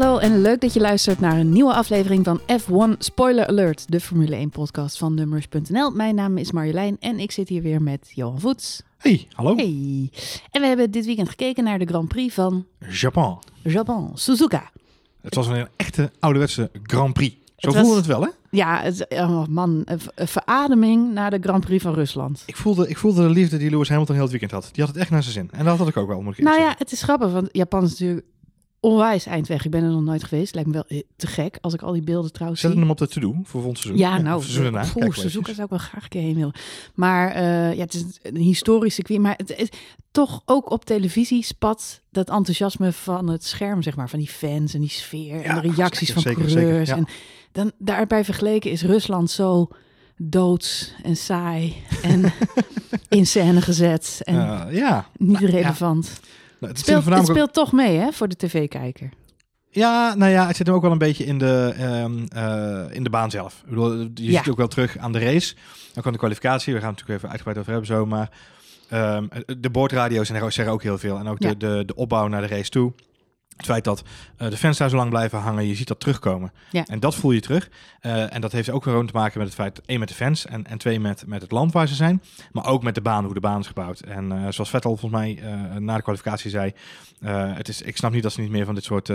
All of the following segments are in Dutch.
hallo en leuk dat je luistert naar een nieuwe aflevering van F1 Spoiler Alert, de Formule 1 podcast van Nummers.nl. Mijn naam is Marjolein en ik zit hier weer met Johan Voets. Hey, hallo. Hey. En we hebben dit weekend gekeken naar de Grand Prix van Japan. Japan, Suzuka. Het was een echte ouderwetse Grand Prix. Zo Het voelde het wel, hè? Ja, het, oh man, verademing naar de Grand Prix van Rusland. Ik voelde, ik voelde de liefde die Lewis Hamilton heel het weekend had. Die had het echt naar zijn zin. En dat had ik ook wel, moet ik Nou ja, het is grappig, want Japan is natuurlijk onwijs eind weg. Ik ben er nog nooit geweest. Lijkt me wel eh, te gek als ik al die beelden trouwens. Zetten hem op de to-do voor volgend seizoen. Ja, nou, seizoen daarna. zou ik wel graag een keer heen willen. Maar eh, ja, het is een historisch circuit. Maar het is toch ook op televisie spat dat enthousiasme van het scherm, zeg maar. Van die fans en die sfeer Ja, en de reacties zeker, van zeker, coureurs. zeker, ja. En dan daarbij vergeleken is Rusland zo doods en saai en in scène gezet en Eh, ja. niet nou, ja. Nou, het speelt, voornamelijk het speelt toch mee, hè, voor de tv-kijker. Ja, nou ja, het zit hem ook wel een beetje in de, ehm, eh, in de baan zelf. Ik bedoel, je Ja. ziet ook wel terug aan de race. Dan kwam de kwalificatie. We gaan het natuurlijk even uitgebreid over hebben zo. Maar ehm, de boordradio's en zeggen ook heel veel. En ook de, de opbouw naar de race toe. Het feit dat eh, de fans daar zo lang blijven hangen, je ziet dat terugkomen. Ja. En dat voel je terug. Eh, en dat heeft ook gewoon te maken met het feit, één met de fans en, en twee met, met het land waar ze zijn. Maar ook met de baan, hoe de baan is gebouwd. En eh, zoals Vettel volgens mij na de kwalificatie zei, het is, ik snap niet dat ze niet meer van dit soort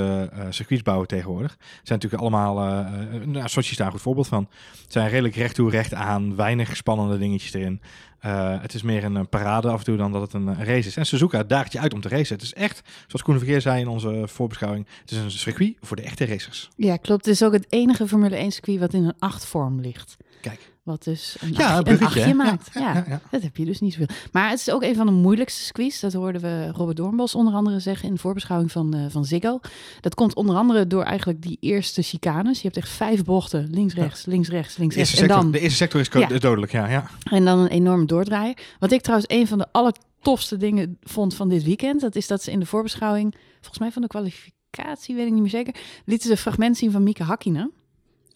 circuits bouwen tegenwoordig. Het zijn natuurlijk allemaal, eh, nou, Sochi is daar een goed voorbeeld van. Het zijn redelijk recht toe, recht aan, weinig spannende dingetjes erin. Eh, het is meer een, eh, parade af en toe dan dat het een, eh, race is. En Suzuka daagt je uit om te racen. Het is echt, zoals Koen de Vergeer zei in onze voorbeschouwing, het is een circuit voor de echte racers. Ja, klopt. Het is ook het enige Formule 1 circuit wat in een achtvorm ligt. Kijk. Wat dus een, Ja, een achtje hè? maakt. Ja, ja, ja. dat heb je dus niet zoveel. Maar het is ook een van de moeilijkste circuits. Dat hoorden we Robert Doornbos onder andere zeggen in de voorbeschouwing van, eh, van Ziggo. Dat komt onder andere door eigenlijk die eerste chicanes. Je hebt echt vijf bochten. Links, rechts, links, rechts, links, De, eerste rechts. En sector, dan, de eerste sector is dodelijk, ja. ja. en dan een enorme doordraaier. Wat ik trouwens een van de allertofste dingen vond van dit weekend. Dat is dat ze in de voorbeschouwing, volgens mij van de kwalificatie, weet ik niet meer zeker, lieten ze een fragment zien van Mieke Hakkinen.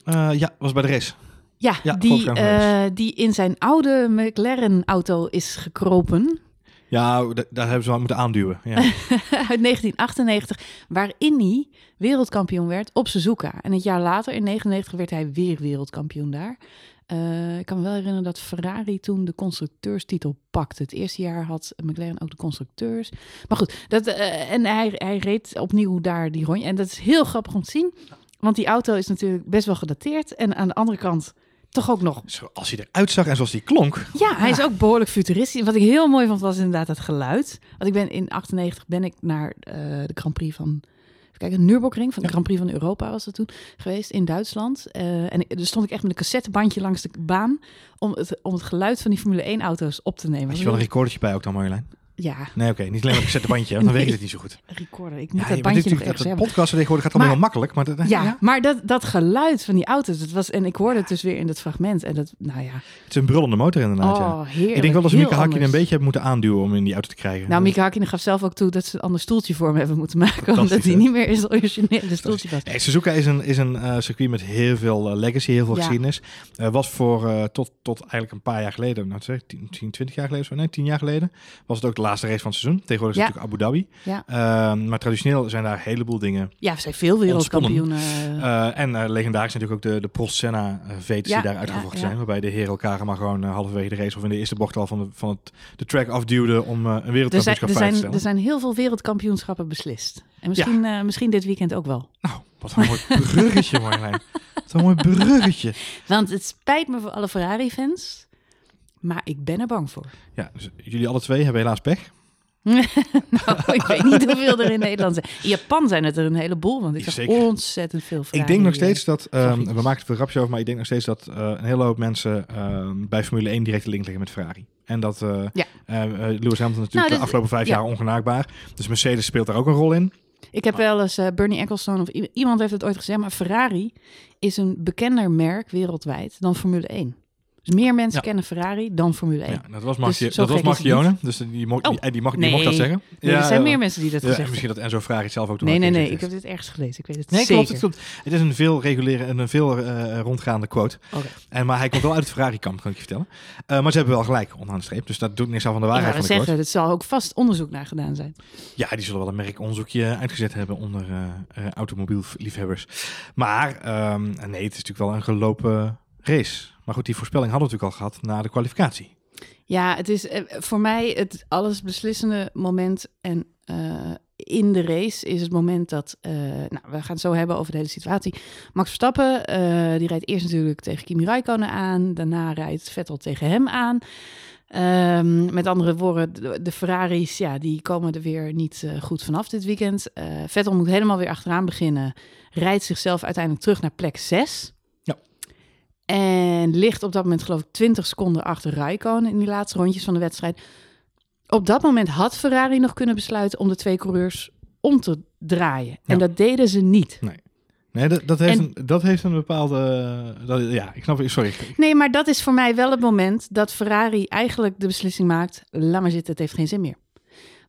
Eh, ja, was bij de race. Ja, Ja, die, eh, die in zijn oude McLaren-auto is gekropen Ja, daar hebben ze wel moeten aanduwen. Ja. uit 1998, waarin hij wereldkampioen werd op Suzuka. En het jaar later, in 99, werd hij weer wereldkampioen daar. Eh, ik kan me wel herinneren dat Ferrari toen de constructeurstitel pakte. Het eerste jaar had McLaren ook de constructeurs. Maar goed, dat, eh, en hij, hij reed opnieuw daar die rondje. En dat is heel grappig om te zien, want die auto is natuurlijk best wel gedateerd. En aan de andere kant toch ook nog Zoals hij eruit zag en zoals hij klonk. Ja, hij is ook behoorlijk futuristisch. Wat ik heel mooi vond was inderdaad het geluid. Want ik ben in 98 ben ik naar eh, de Grand Prix van even kijken, Nürburgring van de Ja. Grand Prix van Europa was dat toen geweest in Duitsland. Eh, en ik, dus stond ik echt met een cassettebandje langs de baan om het, om het geluid van die Formule 1 auto's op te nemen. Had je wel een recordertje bij ook dan, Marjolein? Ja, Nee, oké. Niet alleen maar een gezette want dan Nee. werkt het niet zo goed. recorder. Ik moet Ja, dat bandje nog natuurlijk- ergens dat hebben. podcasten tegenwoordig gaat allemaal heel makkelijk. Maar dat, Ja, maar dat, dat geluid van die auto's, het was, en ik hoorde het dus weer in het fragment. En dat, nou ja, Het is een brullende motor inderdaad, ja. oh, heerlijk. Ik denk wel dat ze Mieke Hakkinen een beetje hebben moeten aanduwen om in die auto te krijgen. Nou, Mieke Hakkinen gaf zelf ook toe dat ze een ander stoeltje voor hem hebben moeten maken. Omdat hij niet meer is originele stoeltje was. Nee, Suzuka is een, is een eh, circuit met heel veel eh, legacy, heel veel Ja. geschiedenis. Eh, was voor tot, tot eigenlijk een paar jaar geleden, nou zeg, 10, 10, 20 jaar geleden, zo, nee, 10 jaar geleden, was het ook de laatste race van het seizoen. Tegenwoordig is Ja. natuurlijk Abu Dhabi. Ja. Ehm, maar traditioneel zijn daar een heleboel dingen. Ja, zijn veel wereldkampioenen. Eh, en eh, legendarisch natuurlijk ook de, de Prost Senna eh, vetes Ja, die daar uitgevochten zijn. Waarbij de heren elkaar maar gewoon halverwege de race of in de eerste bocht al van, de, van het, de track afduwden om een er, zijn, wereldkampioenschap er, veilig te zijn, stellen. er zijn heel veel wereldkampioenschappen beslist. En misschien, misschien dit weekend ook wel. Nou, wat een mooi bruggetje Marjolein. Wat een mooi bruggetje. Want het spijt me voor alle Ferrari-fans. Maar ik ben er bang voor. Ja, dus jullie alle twee hebben helaas pech. nou, ik weet niet hoeveel er in Nederland zijn. In Japan zijn het er een heleboel. Want ik zag ontzettend veel Ferrari. Ik denk nog steeds dat, ehm, we maken het veel grapjes over, maar ik denk nog steeds dat eh, een hele hoop mensen ehm, bij Formule 1 direct de link liggen met Ferrari. En dat eh Ja. eh, Lewis Hamilton natuurlijk Nou, de afgelopen vijf ja. jaar ongenaakbaar. Dus Mercedes speelt daar ook een rol in. Ik heb wel eens Bernie Ecclestone of iemand heeft het ooit gezegd, maar Ferrari is een bekender merk wereldwijd dan Formule 1. Dus meer mensen Ja. kennen Ferrari dan Formule 1. Ja, dat was, Marci Dus dat was Marchione, dus die, mocht, Oh, die, die, mag, die nee. mocht dat zeggen. Nee, er zijn ja, meer mensen die dat ja, gezegd Misschien dat Enzo Ferrari zelf ook Nee, nee, nee. Ik heb dit ergens gelezen. Ik weet het Nee, zeker. klopt, het klopt. Het is een veel reguleren en een veel eh, rondgaande quote. En, maar hij komt wel uit het Ferrari-kamp, kan ik je vertellen. Eh, maar ze hebben wel gelijk, onderaan de streep. Dus dat doet niks af van de waarheid van de zeggen, quote. het zal ook vast onderzoek naar gedaan zijn. Ja, die zullen wel een merkonderzoekje uitgezet hebben onder eh, automobielliefhebbers. Maar ehm, nee, het is natuurlijk wel een gelopen race. Maar goed, die voorspelling hadden we natuurlijk al gehad na de kwalificatie. Ja, het is eh, voor mij het alles beslissende moment. En eh, in de race is het moment dat... eh, nou, we gaan het zo hebben over de hele situatie. Max Verstappen, die rijdt eerst natuurlijk tegen Kimi Räikkönen aan. Daarna rijdt Vettel tegen hem aan. Ehm, met andere woorden, de, Ferraris, ja, die komen er weer niet goed vanaf dit weekend. Vettel moet helemaal weer achteraan beginnen. Rijdt zichzelf uiteindelijk terug naar plek 6. En ligt op dat moment geloof ik 20 seconden achter Räikkönen in die laatste rondjes van de wedstrijd. Op dat moment had Ferrari nog kunnen besluiten om de twee coureurs om te draaien. En Ja. dat deden ze niet. Nee, dat, dat, heeft, En- een, dat heeft een bepaalde... dat, ja, ik snap... Sorry. Nee, maar dat is voor mij wel het moment dat Ferrari eigenlijk de beslissing maakt: laat maar zitten, het heeft geen zin meer.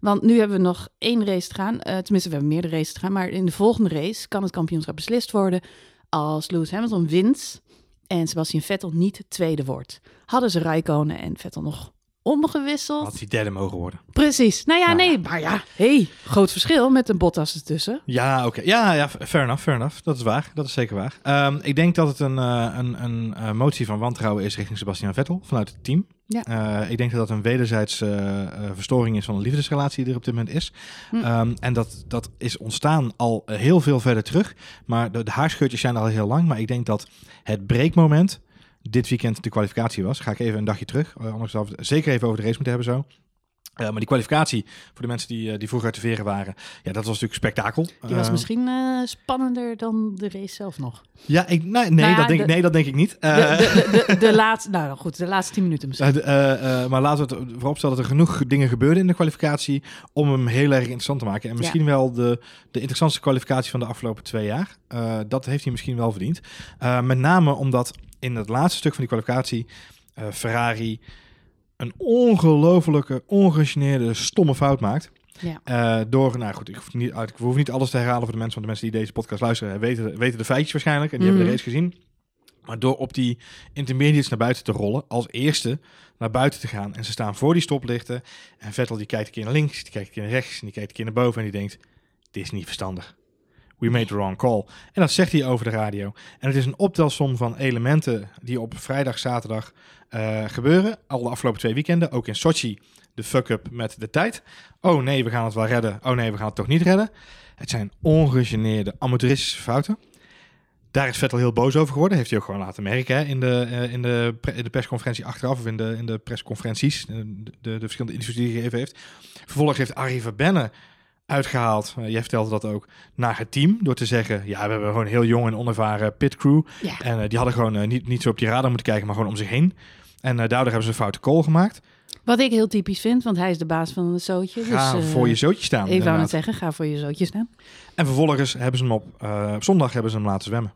Want nu hebben we nog één race te gaan. Eh, tenminste, we hebben meerdere races te gaan. Maar in de volgende race kan het kampioenschap beslist worden als Lewis Hamilton wint en Sebastian Vettel niet tweede wordt. Hadden ze Räikkönen en Vettel nog omgewisseld? Had hij derde mogen worden. Precies. Nou ja, Nou. nee, maar ja, hey, groot verschil met een Bottas ertussen. Ja, oké. Ja, ja, fair enough, fair enough. Dat is waar. Dat is zeker waar. Ehm, ik denk dat het een, eh, een, een eh, motie van wantrouwen is richting Sebastian Vettel vanuit het team. Ja. Eh, ik denk dat dat een wederzijds eh, eh, verstoring is van de liefdesrelatie die er op dit moment is. Hm. Ehm, en dat, dat is ontstaan al heel veel verder terug. Maar de, de haarscheurtjes zijn al heel lang. Maar ik denk dat het breekmoment dit weekend de kwalificatie was. Ga ik even een dagje terug. anders we het zeker even over de race moeten hebben zo. Eh, maar die kwalificatie, voor de mensen die, eh, die vroeger uit de veren waren, ja, dat was natuurlijk spektakel. Die was Eh, misschien spannender dan de race zelf nog. Ja, ik, nee, nee, Nou ja, dat denk, de- nee, dat denk ik niet. De, de, de, laatste, nou goed, de laatste tien minuten misschien. maar laten we het vooropstellen dat er genoeg dingen gebeurden in de kwalificatie om hem heel erg interessant te maken. En misschien wel de, de interessantste kwalificatie van de afgelopen twee jaar. Dat heeft hij misschien wel verdiend. Met name omdat in het laatste stuk van die kwalificatie Ferrari een ongelofelijke, ongegeneerde, stomme fout maakt. Ja. Eh, door, nou goed, ik hoef, niet, ik hoef niet alles te herhalen voor de mensen, want de mensen die deze podcast luisteren weten, weten de feitjes waarschijnlijk en die hebben de Mhm. race gezien. Maar door op die intermediates naar buiten te rollen, als eerste naar buiten te gaan. En ze staan voor die stoplichten. En Vettel die kijkt een keer naar links, die kijkt een keer naar rechts, en die kijkt een keer naar boven en die denkt, dit is niet verstandig. We made the wrong call. En dat zegt hij over de radio. En het is een optelsom van elementen die op vrijdag, zaterdag eh, gebeuren. Al de afgelopen twee weekenden, ook in Sochi, de fuck-up met de tijd. Oh nee, we gaan het wel redden. Oh nee, we gaan het toch niet redden. Het zijn ongegeneerde amateuristische fouten. Daar is Vettel heel boos over geworden. Heeft hij ook gewoon laten merken hè, in, de, eh, in, de, de persconferentie achteraf. Of in de, in de persconferenties. eh, De, de, de verschillende interviews die hij gegeven heeft. Vervolgens heeft Arie Verbenne uitgehaald. eh, jij vertelde dat ook. Naar het team. Door te zeggen. Ja, we hebben gewoon een heel jong en onervaren pitcrew. Ja. En eh, die hadden gewoon eh, niet, niet zo op die radar moeten kijken. Maar gewoon om zich heen. En daardoor hebben ze een foute call gemaakt. Wat ik heel typisch vind, want hij is de baas van het zootje. Ga dus, voor je zootje staan. Ik wou inderdaad. net zeggen, ga voor je zootje staan. En vervolgens hebben ze hem op, op zondag hebben ze hem laten zwemmen.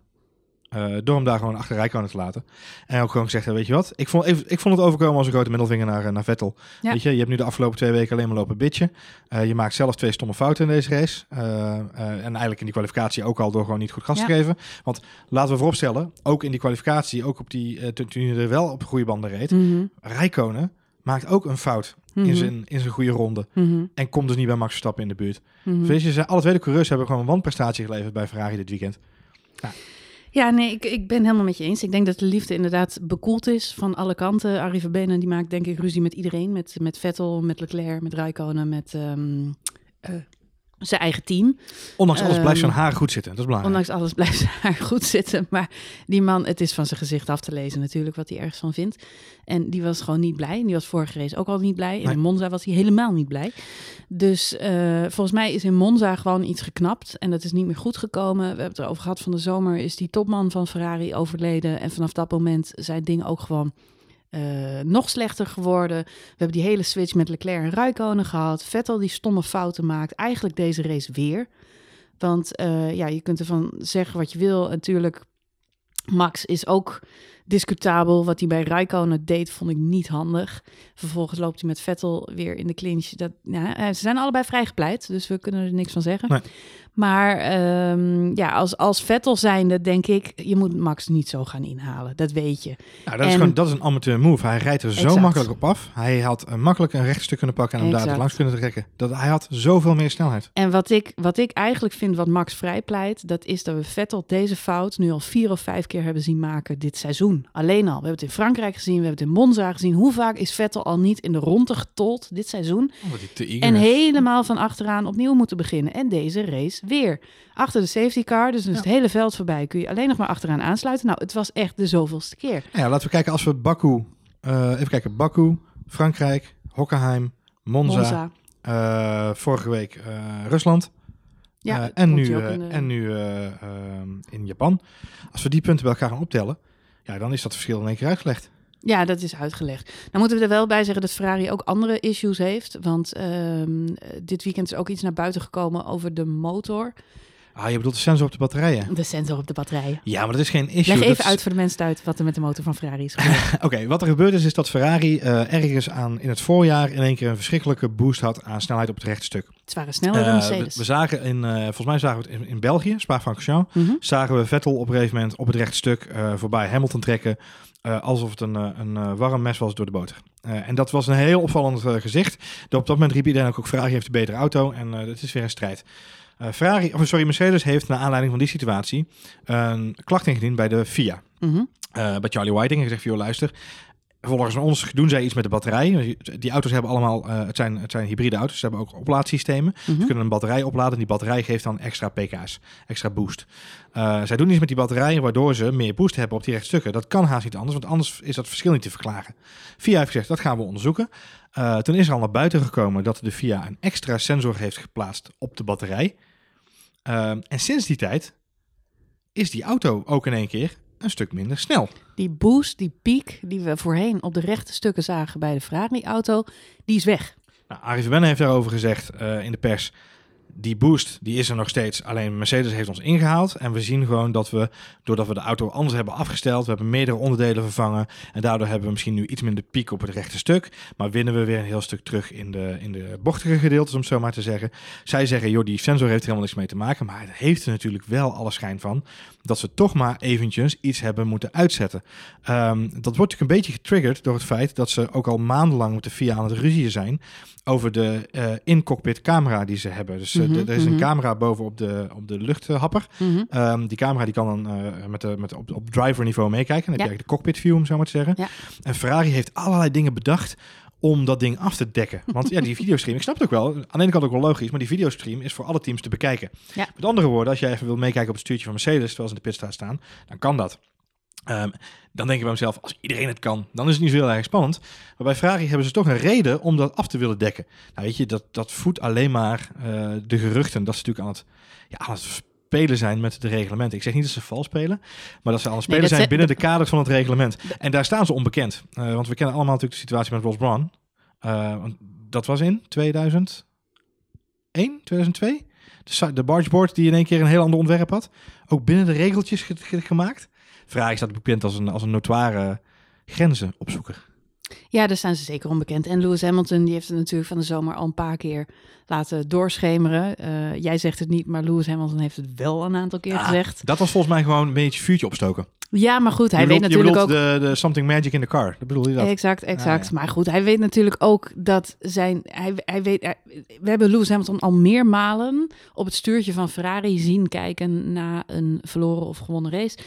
Eh, door hem daar gewoon achter Rijkonen te laten. En ook gewoon gezegd, weet je wat? Ik vond, even, ik vond het overkomen als een grote middelvinger naar, eh, naar Vettel. Ja. Weet je, je hebt nu de afgelopen twee weken alleen maar lopen bitchen. Eh, je maakt zelf twee stomme fouten in deze race. En eigenlijk in die kwalificatie ook al door gewoon niet goed gas te geven. Want laten we vooropstellen, ook in die kwalificatie, ook op die, toen, je er wel op goede banden reed. Mhm, Rijkonen maakt ook een fout mhm, in, zijn, in zijn goede ronde. mhm, En komt dus niet bij Max Verstappen in de buurt. mhm. Weet je, alle twee de coureurs hebben gewoon een wanprestatie geleverd bij Ferrari dit weekend. Ja, nee, ik, ik ben helemaal met je eens. Ik denk dat de liefde inderdaad bekoeld is van alle kanten. Arie Verbenen, die maakt denk ik ruzie met iedereen. Met, met Vettel, met Leclerc, met Räikkönen, met ehm, eh, zijn eigen team. Ondanks alles blijft Ehm, zijn haar goed zitten. Dat is belangrijk. Ondanks alles blijft haar goed zitten. Maar die man, het is van zijn gezicht af te lezen natuurlijk wat hij ergens van vindt. En die was gewoon niet blij. En die was vorige race ook al niet blij. En Nee. in Monza was hij helemaal niet blij. Dus eh, volgens mij is in Monza gewoon iets geknapt. En dat is niet meer goed gekomen. We hebben het erover gehad van de zomer. Is die topman van Ferrari overleden. En vanaf dat moment zijn dingen ook gewoon eh, nog slechter geworden. We hebben die hele switch met Leclerc en Räikkönen gehad. Vettel die stomme fouten maakt. Eigenlijk deze race weer. Want eh, ja, je kunt ervan zeggen wat je wil. Natuurlijk, Max is ook discutabel. Wat hij bij Raikkonen deed, vond ik niet handig. Vervolgens loopt hij met Vettel weer in de clinch. Dat, ja, eh, ze zijn allebei vrijgepleit, dus we kunnen er niks van zeggen. Nee. Maar ehm, ja, als, als Vettel zijnde denk ik, je moet Max niet zo gaan inhalen. Dat weet je. Nou, dat, is gewoon, dat is een amateur move. Hij rijdt er zo makkelijk op af. Hij had eh, makkelijk een rechtstuk kunnen pakken en hem daar langs kunnen trekken. Dat, hij had zoveel meer snelheid. En wat ik, wat ik eigenlijk vind wat Max vrijpleit, dat is dat we Vettel deze fout nu al vier of vijf keer hebben zien maken dit seizoen. Alleen al. We hebben het in Frankrijk gezien, we hebben het in Monza gezien. Hoe vaak is Vettel al niet in de ronde getold dit seizoen? Omdat hij te eager En is. helemaal van achteraan opnieuw moeten beginnen. En deze race weer. Achter de safety car, dus, dus het hele veld voorbij, kun je alleen nog maar achteraan aansluiten. Nou, het was echt de zoveelste keer. Ja, laten we kijken als we Baku... eh, even kijken. Baku, Frankrijk, Hockenheim, Monza. Monza. eh, vorige week eh, Rusland. Ja, en, nu, eh, de- en nu eh, ehm, in Japan. Als we die punten bij elkaar gaan optellen, ja, dan is dat verschil in één keer uitgelegd. Ja, dat is uitgelegd. Dan moeten we er wel bij zeggen dat Ferrari ook andere issues heeft. Want ehm, dit weekend is ook iets naar buiten gekomen over de motor. Ah, je bedoelt de sensor op de batterijen? De sensor op de batterijen. Ja, maar dat is geen issue. Leg Dat even is- uit voor de mensen uit wat er met de motor van Ferrari is gebeurd. Oké, wat er gebeurd is, is dat Ferrari eh, ergens aan in het voorjaar in één keer een verschrikkelijke boost had aan snelheid op het rechte stuk. het waren sneller dan Eh, we, Mercedes. we zagen in, eh, volgens mij zagen we het in, in België, Spa-Francorchamps, Mhm. zagen we Vettel op een gegeven moment op het rechte stuk eh, voorbij Hamilton trekken. Eh, alsof het een, eh, een eh, warm mes was door de boter. En dat was een heel opvallend gezicht. Op dat moment riep iedereen ook, ook Ferrari heeft de betere auto. En het is weer een strijd. Ferrari, of sorry, Mercedes heeft naar aanleiding van die situatie een klacht ingediend bij de FIA. Mhm. eh, bij Charlie Whiting en gezegd joh, luister, volgens ons doen zij iets met de batterij. Die auto's hebben allemaal, eh, het, zijn, het zijn hybride auto's, ze hebben ook oplaadsystemen. Mhm. Ze kunnen een batterij opladen en die batterij geeft dan extra pk's, extra boost. Eh, zij doen iets met die batterijen waardoor ze meer boost hebben op die rechtstukken. Dat kan haast niet anders, want anders is dat verschil niet te verklaren. VIA heeft gezegd, dat gaan we onderzoeken. Eh, toen is er al naar buiten gekomen dat de VIA een extra sensor heeft geplaatst op de batterij. Eh, en sinds die tijd is die auto ook in één keer een stuk minder snel. Die boost, die piek die we voorheen op de rechte stukken zagen bij de Ferrari-auto, die is weg. Nou, Arie Verben heeft daarover gezegd eh, in de pers. Die boost die is er nog steeds. Alleen Mercedes heeft ons ingehaald. En we zien gewoon dat we, doordat we de auto anders hebben afgesteld, we hebben meerdere onderdelen vervangen. En daardoor hebben we misschien nu iets minder piek op het rechte stuk. Maar winnen we weer een heel stuk terug in de, in de bochtige gedeeltes, om het zo maar te zeggen. Zij zeggen, joh, die sensor heeft er helemaal niks mee te maken. Maar het heeft er natuurlijk wel alle schijn van dat ze toch maar eventjes iets hebben moeten uitzetten. Ehm, dat wordt natuurlijk een beetje getriggerd door het feit dat ze ook al maandenlang met de FIA aan het ruzien zijn over de eh, in-cockpit camera die ze hebben. Dus eh, Mhm, er is een mhm. camera boven op de, op de luchthapper. Mhm. Ehm, die camera die kan dan eh, met de, met, op, op driver niveau meekijken. Dan heb je eigenlijk de cockpit view, om zo maar te zeggen. Ja. En Ferrari heeft allerlei dingen bedacht om dat ding af te dekken. Want ja, die videostream, ik snap het ook wel. Aan de ene kant ook wel logisch, maar die videostream is voor alle teams te bekijken. Ja. Met andere woorden, als jij even wil meekijken op het stuurtje van Mercedes, terwijl ze in de pitstraat staan, dan kan dat. Ehm, dan denk ik bij mezelf, als iedereen het kan, dan is het niet zo heel erg spannend. Maar bij Ferrari hebben ze toch een reden om dat af te willen dekken. Nou weet je, dat, dat voedt alleen maar eh, de geruchten dat ze natuurlijk aan het, ja, aan het spelen zijn met de reglementen. Ik zeg niet dat ze vals spelen, maar dat ze aan het spelen dat zijn binnen de kaders van het reglement. En daar staan ze onbekend. Eh, want we kennen allemaal natuurlijk de situatie met Ross Brawn. Eh, dat was in 2001, 2002? De, de bargeboard die in één keer een heel ander ontwerp had. Ook binnen de regeltjes ge- ge- gemaakt. Ferrari staat bekend als een, als een notoire grenzenopzoeker. Ja, daar staan ze zeker onbekend. En Lewis Hamilton die heeft het natuurlijk van de zomer al een paar keer laten doorschemeren. Eh, jij zegt het niet, maar Lewis Hamilton heeft het wel een aantal keer Ah, gezegd. Dat was volgens mij gewoon een beetje vuurtje opstoken. Ja, maar goed, hij weet natuurlijk je ook... de, de something magic in the car. Dat bedoel je dat? Exact, exact. Ah, ja. Maar goed, hij weet natuurlijk ook dat zijn. Hij, hij weet, hij- we hebben Lewis Hamilton al meermalen op het stuurtje van Ferrari zien kijken na een verloren of gewonnen race.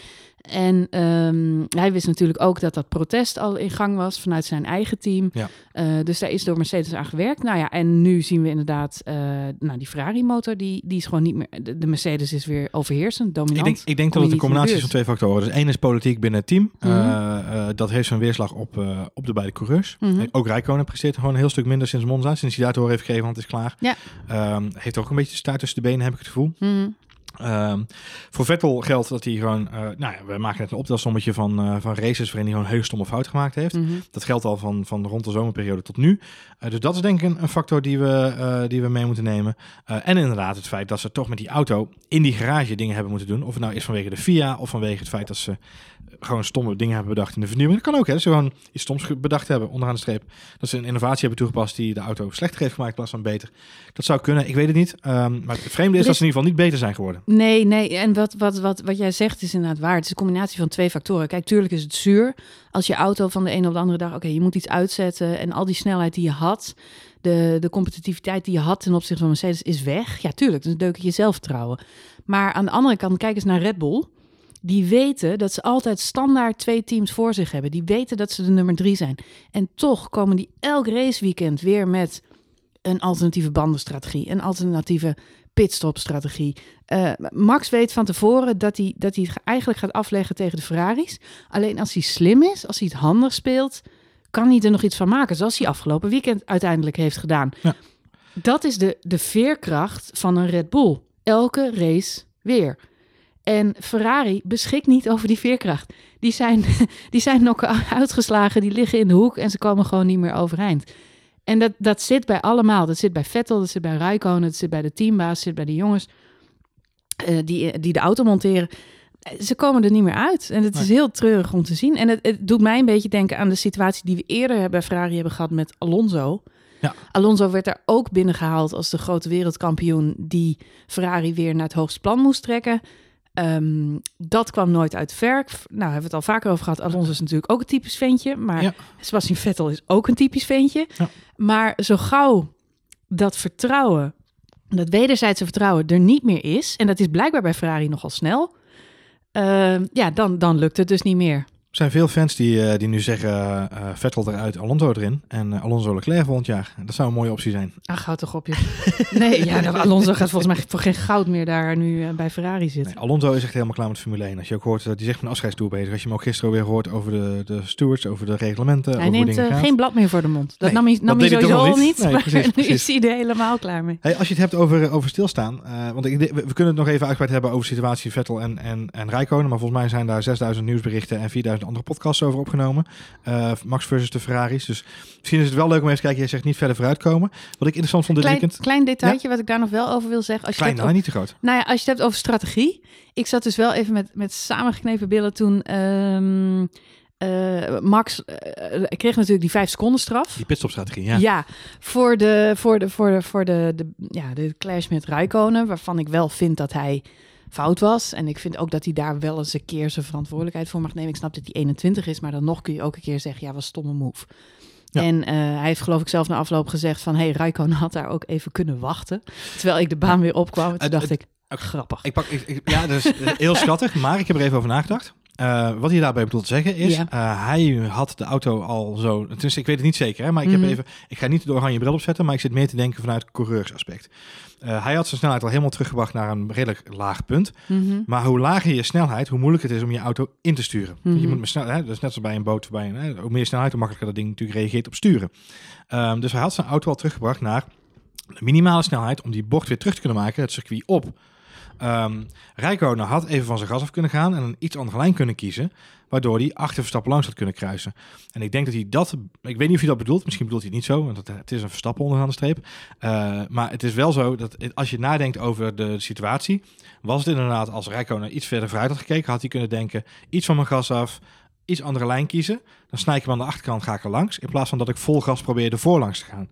En ehm, hij wist natuurlijk ook dat dat protest al in gang was vanuit zijn eigen team. Ja. Eh, dus daar is door Mercedes aan gewerkt. Nou ja, en nu zien we inderdaad, eh, nou die Ferrari-motor, die, die is gewoon niet meer. De, de Mercedes is weer overheersend, dominant. Ik denk, ik denk dat het een combinatie is van twee factoren. Dus één is politiek binnen het team. Mhm. Eh, dat heeft zijn weerslag op, op de beide coureurs. Mhm. Ook Rijkonen presteert gewoon een heel stuk minder sinds Monza. Sinds hij daar horen heeft gegeven, want het is klaar. Ja. Ehm, heeft ook een beetje de staart tussen de benen, heb ik het gevoel. Mhm. Ehm, voor Vettel geldt dat hij gewoon... eh, nou ja, we maken net een optelsommetje van, eh, van races waarin hij gewoon hele stomme fout gemaakt heeft. Mhm. Dat geldt al van, van rond de zomerperiode tot nu. Eh, dus dat is denk ik een, een factor die we, die we mee moeten nemen. En inderdaad het feit dat ze toch met die auto in die garage dingen hebben moeten doen. Of het nou is vanwege de FIA of vanwege het feit dat ze gewoon stomme dingen hebben bedacht in de vernieuwing. Dat kan ook, hè. Dat ze gewoon iets stoms bedacht hebben onderaan de streep. Dat ze een innovatie hebben toegepast die de auto slechter heeft gemaakt in plaats van beter. Dat zou kunnen, ik weet het niet. Ehm, maar het vreemde is dat ze in ieder geval niet beter zijn geworden. Nee, nee. En wat, wat, wat, wat jij zegt is inderdaad waar. Het is een combinatie van twee factoren. Kijk, tuurlijk is het zuur. Als je auto van de ene op de andere dag... Oké, je moet iets uitzetten. En al die snelheid die je had... De, de competitiviteit die je had ten opzichte van Mercedes is weg. Ja, tuurlijk. Dus deuk je je zelfvertrouwen. Maar aan de andere kant, kijk eens naar Red Bull. Die weten dat ze altijd standaard twee teams voor zich hebben. Die weten dat ze de nummer drie zijn. En toch komen die elk raceweekend weer met een alternatieve bandenstrategie, een alternatieve pitstopstrategie. Eh, Max weet van tevoren dat hij, dat hij het eigenlijk gaat afleggen tegen de Ferraris. Alleen als hij slim is, als hij het handig speelt, kan hij er nog iets van maken. Zoals hij afgelopen weekend uiteindelijk heeft gedaan. Ja. Dat is de, de veerkracht van een Red Bull. Elke race weer. En Ferrari beschikt niet over die veerkracht. Die zijn, die zijn nog uitgeslagen, die liggen in de hoek en ze komen gewoon niet meer overeind. En dat, dat zit bij allemaal. Dat zit bij Vettel, dat zit bij Raikkonen, dat zit bij de teambaas, dat zit bij de jongens eh, die, die de auto monteren. Eh, Ze komen er niet meer uit. En het is heel treurig om te zien. En het, het doet mij een beetje denken aan de situatie die we eerder bij Ferrari hebben gehad met Alonso. Ja. Alonso werd daar ook binnengehaald als de grote wereldkampioen die Ferrari weer naar het hoogste plan moest trekken. Ehm, dat kwam nooit uit verk. Nou, hebben we het al vaker over gehad. Alonso is natuurlijk ook een typisch ventje. Maar Ja. Sebastian Vettel is ook een typisch ventje. Ja. Maar zo gauw dat vertrouwen, dat wederzijdse vertrouwen er niet meer is... en dat is blijkbaar bij Ferrari nogal snel... ehm, ja, dan, dan lukt het dus niet meer. Er zijn veel fans die, eh, die nu zeggen eh, Vettel eruit, Alonso erin. En eh, Alonso Leclerc volgend jaar. Dat zou een mooie optie zijn. Ach, houd toch op je. Nee, ja, nou, Alonso gaat volgens mij voor geen goud meer daar nu bij Ferrari zitten. Nee, Alonso is echt helemaal klaar met Formule 1. Als je ook hoort dat hij zegt een afscheidstoer bezig. Als je hem ook gisteren weer hoort over de, de stewards, over de reglementen. Hij over hoe neemt gaan. geen blad meer voor de mond. Dat Nee, nam hij, nam sowieso al niet? Nee, maar precies, nu precies. is hij er helemaal klaar mee. Hey, als je het hebt over, over stilstaan, want ik, we, we kunnen het nog even uitgebreid hebben over de situatie Vettel en, en, en Rijkonen, maar volgens mij zijn daar 6000 nieuwsberichten en 4000 andere podcasts over opgenomen. Eh, Max versus de Ferraris. Dus misschien is het wel leuk om even te kijken. Jij zegt niet verder vooruitkomen. Wat ik interessant vond dit Klein, weekend. klein detailtje wat ik daar nog wel over wil zeggen. Als je Klein, nou, niet te groot. Nou ja, als je het hebt over strategie. Ik zat dus wel even met, met samengeknepen billen toen. ehm, eh, Max eh, kreeg natuurlijk die vijf seconden straf. Die pitstopstrategie, ja. Ja, voor de, voor de, voor de, voor de, de, ja, de clash met Rijkonen, waarvan ik wel vind dat hij fout was. En ik vind ook dat hij daar wel eens een keer zijn verantwoordelijkheid voor mag nemen. Ik snap dat hij 21 is, maar dan nog kun je ook een keer zeggen, ja, was stomme move. Ja. En eh, hij heeft geloof ik zelf na afloop gezegd van... hey, Rijkonen had daar ook even kunnen wachten. Terwijl ik de baan weer opkwam. En toen dacht ik, grappig. Ik pak, ik, ik- ja, dat is eh, heel schattig, maar ik heb er even over nagedacht. Eh, wat hij daarbij bedoelt te zeggen is, Ja. eh, hij had de auto al zo, ik weet het niet zeker, hè, maar ik, Mhm. heb even, ik ga niet de oranje bril opzetten, maar ik zit meer te denken vanuit coureursaspect. Eh, hij had zijn snelheid al helemaal teruggebracht naar een redelijk laag punt. Mhm. Maar hoe lager je snelheid, hoe moeilijker het is om je auto in te sturen. Mhm. Je moet met snel, hè, dat is net zoals bij een boot, bij een, hè, hoe meer snelheid, hoe makkelijker dat ding natuurlijk reageert op sturen. Ehm, dus hij had zijn auto al teruggebracht naar de minimale snelheid om die bocht weer terug te kunnen maken, het circuit op. Ehm Rijkonen had even van zijn gas af kunnen gaan en een iets andere lijn kunnen kiezen, waardoor hij achter Verstappen langs had kunnen kruisen. En ik denk dat hij dat, ik weet niet of hij dat bedoelt, misschien bedoelt hij het niet zo, want het, is een Verstappen onderaan de streep. Eh, maar het is wel zo dat als je nadenkt over de situatie, was het inderdaad als Rijkonen iets verder vooruit had gekeken, had hij kunnen denken, iets van mijn gas af, iets andere lijn kiezen, dan snij ik hem aan de achterkant, ga ik er langs, in plaats van dat ik vol gas probeerde voorlangs te gaan.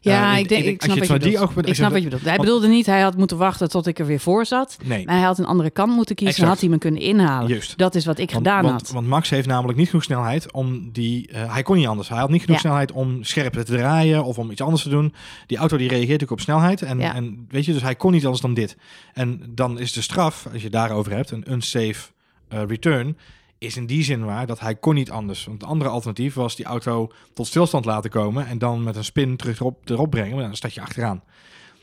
Ja, Eh, ik, denk, ik, snap wat je bedoelt. oogpunt- Ik snap wat je bedoelt. Hij want- bedoelde niet, hij had moeten wachten tot ik er weer voor zat. Nee. Maar hij had een andere kant moeten kiezen en Exact. had hij me kunnen inhalen. Juist. Dat is wat ik Want, gedaan want, had. want Max heeft namelijk niet genoeg snelheid om die. eh, hij kon niet anders. Hij had niet genoeg Ja. snelheid om scherp te draaien of om iets anders te doen. Die auto die reageert natuurlijk op snelheid. En, Ja. en weet je, dus hij kon niet anders dan dit. En dan is de straf, als je het daarover hebt, een unsafe eh, return. Is in die zin waar dat hij kon niet anders. Want het andere alternatief was die auto tot stilstand laten komen. En dan met een spin terug erop, erop brengen. Maar dan staat je achteraan.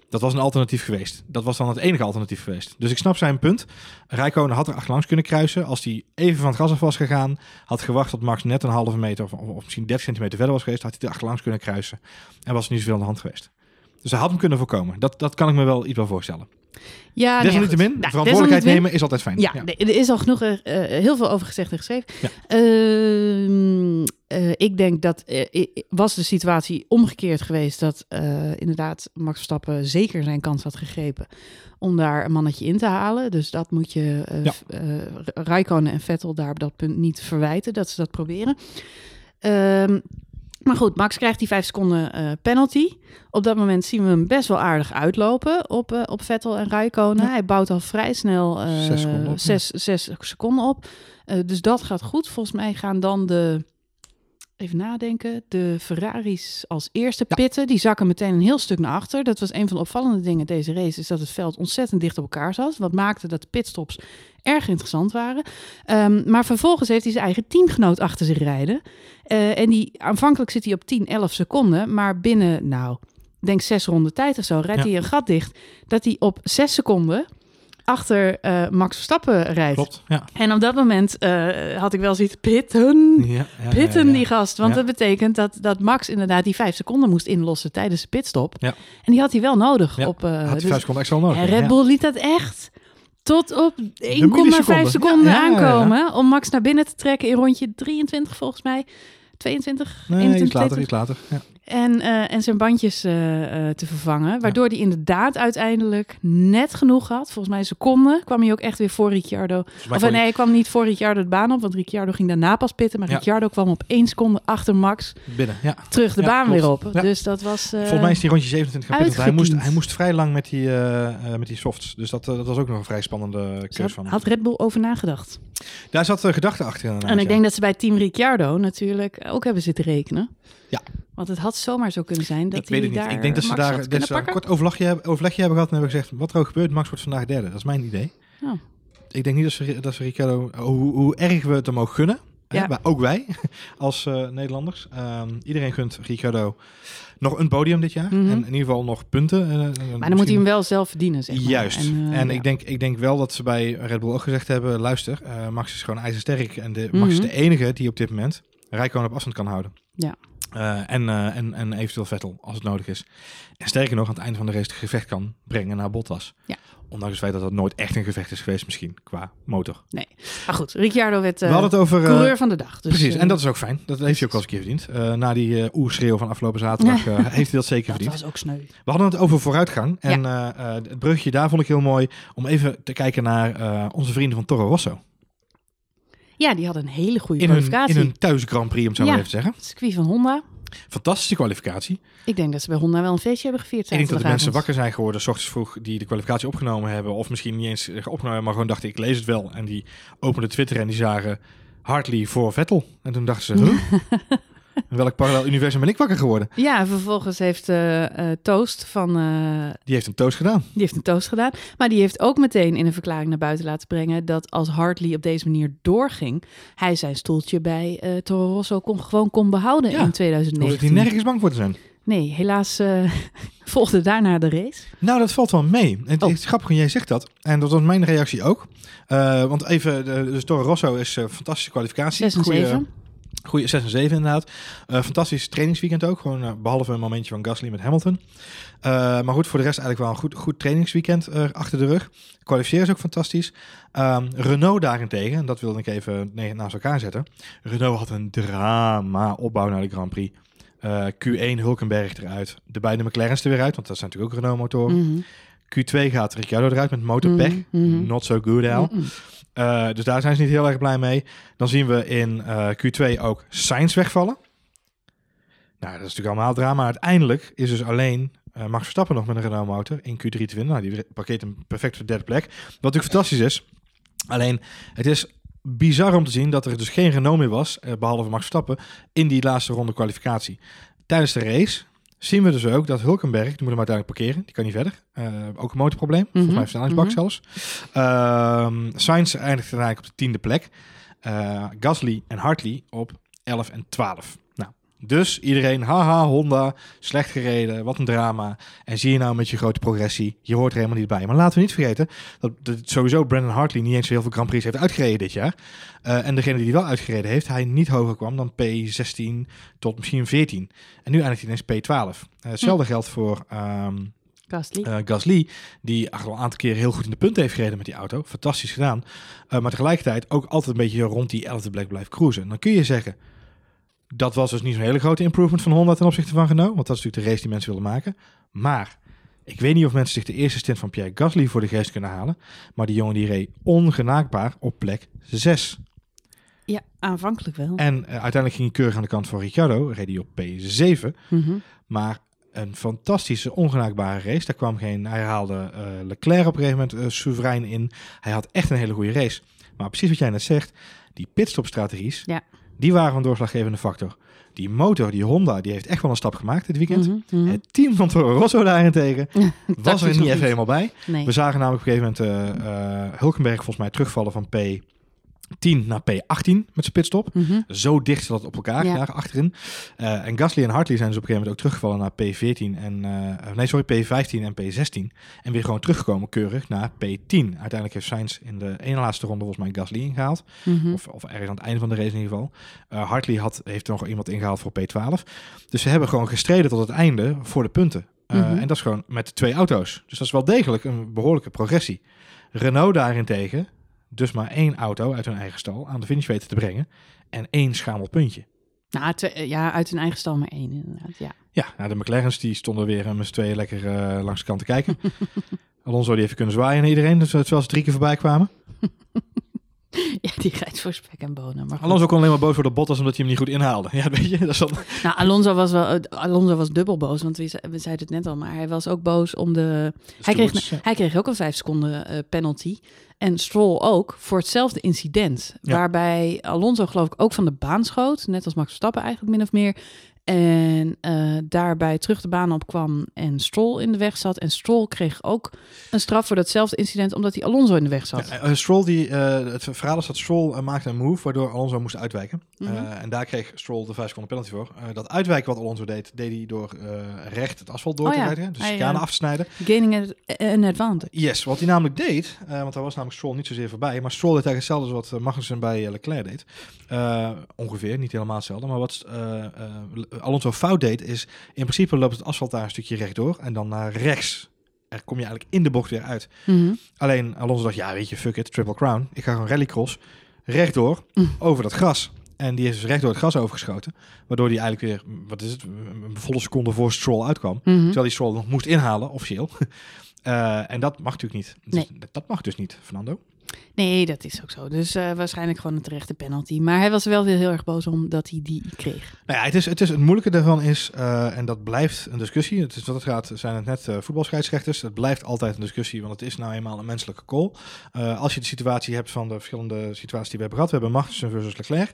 Dat was een alternatief geweest. Dat was dan het enige alternatief geweest. Dus ik snap zijn punt. Rijkonen had er achterlangs kunnen kruisen. Als hij even van het gas af was gegaan, had gewacht tot Max net een halve meter of, misschien 30 centimeter verder was geweest, had hij er achterlangs kunnen kruisen. En was er niet zoveel aan de hand geweest. Dus hij had hem kunnen voorkomen. Dat, dat kan ik me wel iets wel voorstellen. Ja, nee, Desalniettemin, goed. Nou, verantwoordelijkheid nemen is altijd fijn. Ja, Ja. nee, er is al genoeg eh, eh, heel veel over gezegd en geschreven. Ja. Ehm, eh, ik denk dat was de situatie omgekeerd geweest dat inderdaad Max Verstappen zeker zijn kans had gegrepen om daar een mannetje in te halen. Dus dat moet je Ja. Raikkonen en Vettel daar op dat punt niet verwijten dat ze dat proberen. Maar goed, Max krijgt die vijf seconden eh, penalty. Op dat moment zien we hem best wel aardig uitlopen op, eh, op Vettel en Raikkonen. Ja. Hij bouwt al vrij snel eh, Zes seconden op, ja. zes, zes seconden op. Dus dat gaat goed. Volgens mij gaan dan de, even nadenken, de Ferraris als eerste Ja. pitten. Die zakken meteen een heel stuk naar achter. Dat was een van de opvallende dingen deze race, is dat het veld ontzettend dicht op elkaar zat. Wat maakte dat de pitstops erg interessant waren. Ehm, maar vervolgens heeft hij zijn eigen teamgenoot achter zich rijden. Eh, en die, aanvankelijk zit hij op 10, 11 seconden. Maar binnen, nou, denk zes ronden tijd of zo, rijdt Ja. hij een gat dicht. Dat hij op zes seconden achter eh, Max Verstappen rijdt. Klopt, ja. En op dat moment eh, had ik wel zoiets pitten. Ja, ja, Pitten die gast. Want dat betekent dat, dat Max inderdaad die vijf seconden moest inlossen tijdens de pitstop. Ja. En die had hij wel nodig. Ja, Op, eh, Had hij dus- vijf seconden extra nodig. en Red ja. Bull liet dat echt tot op 1,5 milliseconde. seconden aankomen. Om Max naar binnen te trekken in rondje 23 volgens mij. 22, Nee, 21, iets later, 22. iets later. Ja. En, eh, en zijn bandjes eh, eh, te vervangen. Waardoor hij inderdaad uiteindelijk net genoeg had. Volgens mij een seconde kwam hij ook echt weer voor Ricciardo. Of nee, hij kwam niet voor Ricciardo de baan op. Want Ricciardo ging daarna pas pitten. Maar Ja. Ricciardo kwam op één seconde achter Max binnen, ja. terug de baan klopt. weer op. Dus dat was... Volgens mij is die rondje 27 gaan pitten, want hij moest, hij moest vrij lang met die, met die softs. Dus dat, dat was ook nog een vrij spannende keus van had Red Bull over nagedacht. Daar zat gedachte achter En ik denk dat ze bij Team Ricciardo natuurlijk ook hebben zitten rekenen. Ja. Want het had zomaar zo kunnen zijn dat ik weet het niet. Ik denk dat ze Max daar, een pakken. kort overlegje hebben, overlegje hebben gehad en hebben gezegd, wat er ook gebeurt, Max wordt vandaag derde. Dat is mijn idee. Oh. Ik denk niet dat ze, dat ze Ricciardo, hoe, hoe erg we het hem ook gunnen, hè, Ja. maar ook wij als eh, Nederlanders. Ehm, iedereen gunt Ricciardo nog een podium dit jaar. Mhm. En in ieder geval nog punten. eh, Maar dan moet hij hem wel zelf verdienen, zeg maar. Juist. En, En, eh, ik, denk, ik denk wel dat ze bij Red Bull ook gezegd hebben: luister, eh, Max is gewoon ijzersterk. En de, Max is Mhm. de enige die op dit moment Rijkoon op afstand kan houden. Ja. Eh, en, eh, en, en eventueel Vettel als het nodig is. En sterker nog, aan het einde van de race het gevecht kan brengen naar Bottas. Ja. Ondanks het feit dat dat nooit echt een gevecht is geweest, misschien qua motor. Maar goed, Ricciardo werd We eh, hadden het over. eh, coureur van de dag. Dus, precies, en dat is ook fijn. Dat heeft hij ook wel eens een keer verdiend. Eh, na die oerschreeuw van afgelopen zaterdag eh, heeft hij dat zeker dat verdiend. was ook sneu. We hadden het over vooruitgang. En eh, eh, het brugje daar vond ik heel mooi om even te kijken naar eh, onze vrienden van Toro Rosso. Ja, die hadden een hele goede In kwalificatie. in hun thuis Grand Prix, om het zo maar even te zeggen. Het circuit van Honda. Fantastische kwalificatie. Ik denk dat ze bij Honda wel een feestje hebben gevierd. Ik denk dat de mensen wakker zijn geworden, s ochtends vroeg, die de kwalificatie opgenomen hebben. Of misschien niet eens opgenomen hebben, maar gewoon dachten, ik lees het wel. En die openden Twitter en die zagen Hartley voor Vettel. En toen dachten ze, huh? in welk parallel universum ben ik wakker geworden? Ja, en vervolgens heeft eh, Toast van... eh, Die heeft een toast gedaan. die heeft een toast gedaan. Maar die heeft ook meteen in een verklaring naar buiten laten brengen... dat als Hartley op deze manier doorging... hij zijn stoeltje bij eh Toro Rosso kon, gewoon kon behouden Ja, in Hoef 2019. ik hier nergens bang voor te zijn. Nee, helaas volgde daarna de race. Nou, dat valt wel mee. Het, Oh. is grappig, jij zegt dat. En dat was mijn reactie ook. Want even, de, dus Toro Rosso is eh fantastische kwalificatie. 6 en Goeie- 7. Goeie 6 en 7 inderdaad. Eh, fantastisch trainingsweekend ook. Gewoon eh, behalve een momentje van Gasly met Hamilton. Eh, maar goed, voor de rest eigenlijk wel een goed, goed trainingsweekend achter de rug. Kwalificeren is ook fantastisch. Ehm, Renault daarentegen, en dat wilde ik even naast elkaar zetten. Renault had een drama opbouw naar de Grand Prix. Eh, Q1 Hulkenberg eruit. De beide McLaren's er weer uit, want dat zijn natuurlijk ook Renault motoren. Mhm. Q2 gaat Ricciardo eruit met motorpech. Mhm, mhm. Not so good, Al. Mhm. Eh, dus daar zijn ze niet heel erg blij mee. Dan zien we in eh, Q2 ook Sainz wegvallen. Nou, dat is natuurlijk allemaal drama. Uiteindelijk is dus alleen eh, Max Verstappen nog met een Renault motor in Q3 te vinden. Nou, die pakket hem perfect voor de derde plek. Wat natuurlijk fantastisch is. Alleen, het is bizar om te zien dat er dus geen Renault meer was, eh, behalve Max Verstappen, in die laatste ronde kwalificatie. Tijdens de race zien we dus ook dat Hulkenberg, die moet hem uiteindelijk parkeren, die kan niet verder. Eh, ook een motorprobleem, volgens mij versnellingsbak mhm. zelfs. Ehm Sainz eindigt uiteindelijk op de tiende plek. Eh, Gasly en Hartley op 11 en 12. Dus iedereen, haha, Honda, slecht gereden, wat een drama. En zie je nou met je grote progressie, je hoort er helemaal niet bij. Maar laten we niet vergeten dat, dat sowieso Brandon Hartley niet eens zo heel veel Grand Prix heeft uitgereden dit jaar. Eh, en degene die die wel uitgereden heeft, hij niet hoger kwam dan P16 tot misschien 14. En nu eindigt hij ineens P12. Eh, hetzelfde geldt voor ehm, Gasly. Eh, Gasly, die al een aantal keer heel goed in de punten heeft gereden met die auto. Fantastisch gedaan. Maar tegelijkertijd ook altijd een beetje rond die 11e plek blijft cruisen. Dan kun je zeggen, dat was dus niet zo'n hele grote improvement van Honda ten opzichte van Renault. Want dat is natuurlijk de race die mensen wilden maken. Maar ik weet niet of mensen zich de eerste stint van Pierre Gasly voor de geest kunnen halen. Maar die jongen die reed ongenaakbaar op plek 6. ja, aanvankelijk wel. En eh, uiteindelijk ging hij keurig aan de kant van Ricciardo. Reed hij op P7. Mhm. Maar een fantastische, ongenaakbare race. Daar kwam geen... Hij haalde eh, Leclerc op een gegeven moment eh, soeverein in. Hij had echt een hele goede race. Maar precies wat jij net zegt, die pitstopstrategies, Ja. Die waren een doorslaggevende factor. Die motor, die Honda, die heeft echt wel een stap gemaakt dit weekend. Mhm, mhm. Het team van Toro Rosso daarentegen was er niet even helemaal bij. Nee. We zagen namelijk op een gegeven moment eh, eh, Hulkenberg volgens mij terugvallen van P10 naar P18 met zijn pitstop. Mhm. Zo dicht zat het op elkaar, Ja. daar achterin. Eh, en Gasly en Hartley zijn dus op een gegeven moment ook teruggevallen naar P14 en... eh, nee, sorry, P15 en P16. En weer gewoon teruggekomen keurig naar P10. Uiteindelijk heeft Sainz in de ene laatste ronde volgens mij Gasly ingehaald. Mhm. Of, of ergens aan het einde van de race in ieder geval. Eh, Hartley had, heeft nog iemand ingehaald voor P12. Dus ze hebben gewoon gestreden tot het einde voor de punten. Mhm. En dat is gewoon met twee auto's. Dus dat is wel degelijk een behoorlijke progressie. Renault daarentegen, dus maar één auto uit hun eigen stal aan de finish weten te brengen. En één schamel puntje. Nou, eh, ja, uit hun eigen stal maar één inderdaad. Ja. Ja, nou, de McLaren's die stonden weer eh, met z'n tweeën lekker eh, langs de kant te kijken. Alonso die even kunnen zwaaien naar iedereen, dus, terwijl ze drie keer voorbij kwamen. ja, die rijdt voor spek en bonen. Maar goed. Alonso kon alleen maar boos worden op Bottas omdat hij hem niet goed inhaalde. Ja, weet je, dat is dan... Nou, Alonso was wel, eh, Alonso was dubbel boos, want we, ze- we zeiden het net al, maar hij was ook boos om de. Hij kreeg, ja. hij kreeg ook een vijf seconden eh, penalty. En Stroll ook voor hetzelfde incident. Ja. Waarbij Alonso geloof ik ook van de baan schoot. Net als Max Verstappen eigenlijk min of meer. En eh, daarbij terug de baan op kwam en Stroll in de weg zat. En Stroll kreeg ook een straf voor datzelfde incident omdat hij Alonso in de weg zat. Ja, eh, Stroll, die, eh, het verhaal is dat Stroll maakte een move waardoor Alonso moest uitwijken. Mhm. En daar kreeg Stroll de 5 seconden penalty voor. Dat uitwijken wat Alonso deed, deed hij door recht het asfalt door Oh te ja, rijden. Dus hij, chicane af te snijden. Gaining an- an advantage. Yes, wat hij namelijk deed, want daar was namelijk Stroll niet zozeer voorbij. Maar Stroll deed eigenlijk hetzelfde als wat Magnussen bij Leclerc deed. Ongeveer, niet helemaal hetzelfde. Maar wat Alonso fout deed, is in principe loopt het asfalt daar een stukje rechtdoor. En dan naar rechts. Er kom je eigenlijk in de bocht weer uit. Mhm. Alleen Alonso dacht, ja weet je, fuck it, triple crown. Ik ga gewoon rallycross rechtdoor Mm. over dat gras. En die is dus rechtdoor het gras overgeschoten. Waardoor die eigenlijk weer, wat is het, een volle seconde voor Stroll uitkwam. Mhm. Terwijl die Stroll nog moest inhalen, officieel. Eh, en dat mag natuurlijk niet. Dat mag dus niet, Fernando. Nee, dat is ook zo. Dus eh, waarschijnlijk gewoon een terechte penalty. Maar hij was wel weer heel erg boos om dat hij die kreeg. Nou ja, het, is, het, is, het moeilijke daarvan is, eh, en dat blijft een discussie. Het is wat het gaat, zijn het net eh, voetbalscheidsrechters. Het blijft altijd een discussie, want het is nou eenmaal een menselijke call. Als je de situatie hebt van de verschillende situaties die we hebben gehad. We hebben Magnussen versus Leclerc.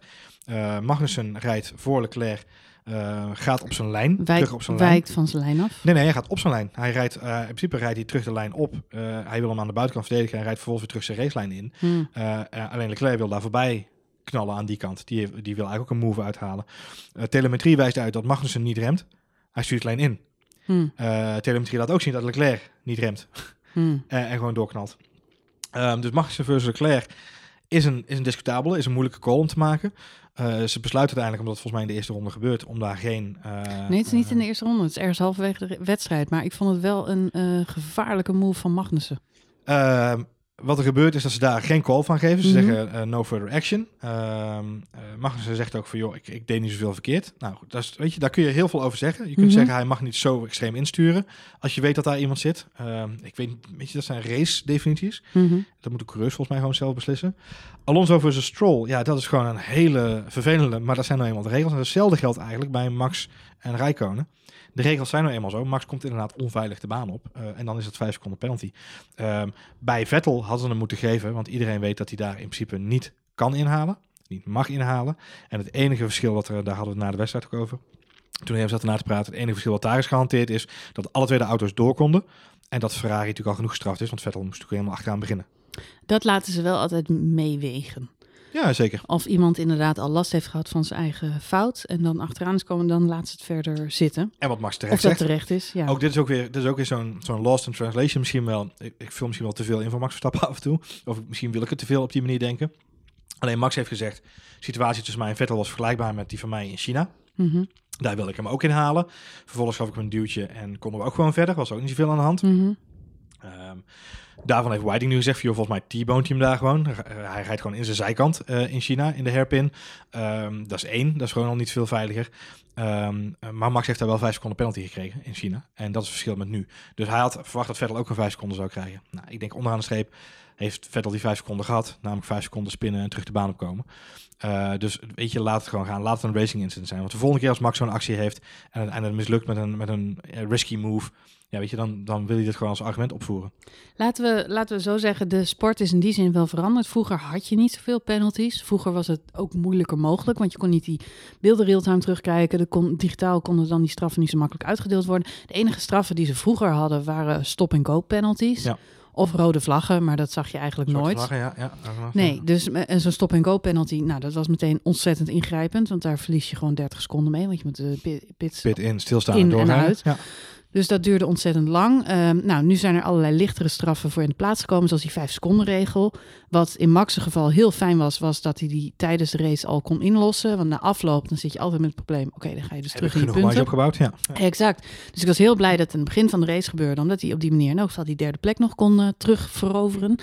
Magnussen rijdt voor Leclerc, eh, gaat op zijn lijn, Wijk, terug op zijn lijn. wijkt van zijn lijn af. Nee, nee, hij gaat op zijn lijn. Hij rijdt, eh, in principe rijdt hij terug de lijn op. Eh, hij wil hem aan de buitenkant verdedigen. Hij rijdt vervolgens weer terug zijn racelijn in. Hm. Eh, eh, alleen Leclerc wil daar voorbij knallen aan die kant. Die, die wil eigenlijk ook een move uithalen. Telemetrie wijst uit dat Magnussen niet remt. Hij stuurt lijn in. Hm. Eh, telemetrie laat ook zien dat Leclerc niet remt. Hm. eh, en gewoon doorknalt. Ehm, dus Magnussen versus Leclerc is een, is een discutabele, is een moeilijke call om te maken. Eh, ze besluiten uiteindelijk, omdat het volgens mij in de eerste ronde gebeurt, om daar geen... eh, Nee, het is niet in eh, de eerste ronde. Het is ergens halverwege de wedstrijd. Maar ik vond het wel een gevaarlijke move van Magnussen. Wat er gebeurt is dat ze daar geen call van geven. Ze Mhm. zeggen eh, no further action. Ehm eh, Magnussen zegt ook van joh, ik, ik deed niet zoveel verkeerd. Nou goed, dat is, weet je, daar kun je heel veel over zeggen. Je kunt Mhm. zeggen hij mag niet zo extreem insturen als je weet dat daar iemand zit. Ehm, ik weet, weet je, dat zijn race definities. Mhm. Dat moet de coureurs volgens mij gewoon zelf beslissen. Alonso versus Stroll, ja, dat is gewoon een hele vervelende, maar dat zijn nou eenmaal de regels. En hetzelfde geldt eigenlijk bij Max en Rijkonen. De regels zijn nou eenmaal zo. Max komt inderdaad onveilig de baan op. eh, en dan is het 5 seconden penalty. Ehm, bij Vettel hadden ze hem moeten geven, want iedereen weet dat hij daar in principe niet kan inhalen. Niet mag inhalen. En het enige verschil wat er, daar hadden we na de wedstrijd ook over. Toen even zaten na te praten, het enige verschil wat daar is gehanteerd is dat alle twee de auto's door konden. En dat Ferrari natuurlijk al genoeg gestraft is, want Vettel moest natuurlijk helemaal achteraan beginnen. Dat laten ze wel altijd meewegen. Ja, zeker. Of iemand inderdaad al last heeft gehad van zijn eigen fout. En dan achteraan is komen, dan laat ze het verder zitten. En wat Max Of terecht dat zegt. terecht is. Ja. Ook dit is ook weer, dit is ook weer zo'n zo'n lost in translation misschien wel. Ik, ik vul misschien wel te veel in van Max Verstappen af en toe. Of misschien wil ik het te veel op die manier denken. Alleen Max heeft gezegd, de situatie tussen mij en Vettel was vergelijkbaar met die van mij in China. Mhm. Daar wil ik hem ook in halen. Vervolgens gaf ik hem een duwtje en konden we ook gewoon verder. Was ook niet zoveel aan de hand. Ehm, daarvan heeft Whiting nu gezegd, joh, volgens mij T-boont hij hem daar gewoon. Hij- rijdt gewoon in zijn zijkant eh, in China, in de hairpin. Ehm, dat is één, dat is gewoon al niet veel veiliger. Ehm, eh, maar Max heeft daar wel vijf seconden penalty gekregen in China. En dat is het verschil met nu. Dus hij had verwacht dat Vettel ook een vijf seconden zou krijgen. Nou, ik denk onderaan de streep heeft Vettel die vijf seconden gehad. Namelijk vijf seconden spinnen en terug de baan opkomen. Eh, dus weet je, laat het gewoon gaan. Laat het een racing incident zijn. Want de volgende keer als Max zo'n actie heeft en, en het mislukt met een, met een eh, risky move, ja, weet je, dan, dan wil je dit gewoon als argument opvoeren. Laten we, laten we zo zeggen, de sport is in die zin wel veranderd. Vroeger had je niet zoveel penalties. Vroeger was het ook moeilijker mogelijk, want je kon niet die beelden real-time terugkijken. De kon, digitaal konden dan die straffen niet zo makkelijk uitgedeeld worden. De enige straffen die ze vroeger hadden waren stop-and-go penalties. Ja. Of rode vlaggen, maar dat zag je eigenlijk Zwarte nooit. vlaggen, ja, ja, ja. Nee, dus me- en zo'n stop-and-go penalty, nou, dat was meteen ontzettend ingrijpend. Want daar verlies je gewoon 30 seconden mee, want je moet de pi- pits Pit in, stilstaan In en en uit. Ja. Dus dat duurde ontzettend lang. Ehm, nou, nu zijn er allerlei lichtere straffen voor in de plaats gekomen, zoals die 5 seconden regel. Wat in Max' geval heel fijn was, was dat hij die tijdens de race al kon inlossen. Want na afloop, dan zit je altijd met het probleem, oké, dan ga je dus Heb terug in je punten. opgebouwd? Ja. Ja. Exact. Dus ik was heel blij dat het in het begin van de race gebeurde, omdat hij op die manier in elk geval die derde plek nog kon eh, terugveroveren.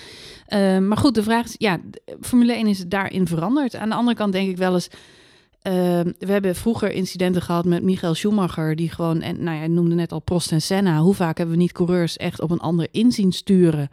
Ehm, maar goed, de vraag is, ja, Formule 1 is daarin veranderd. Aan de andere kant denk ik wel eens, ehm, we hebben vroeger incidenten gehad met Michael Schumacher, die gewoon, en nou ja, hij noemde net al Prost en Senna. Hoe vaak hebben we niet coureurs echt op een ander inzien sturen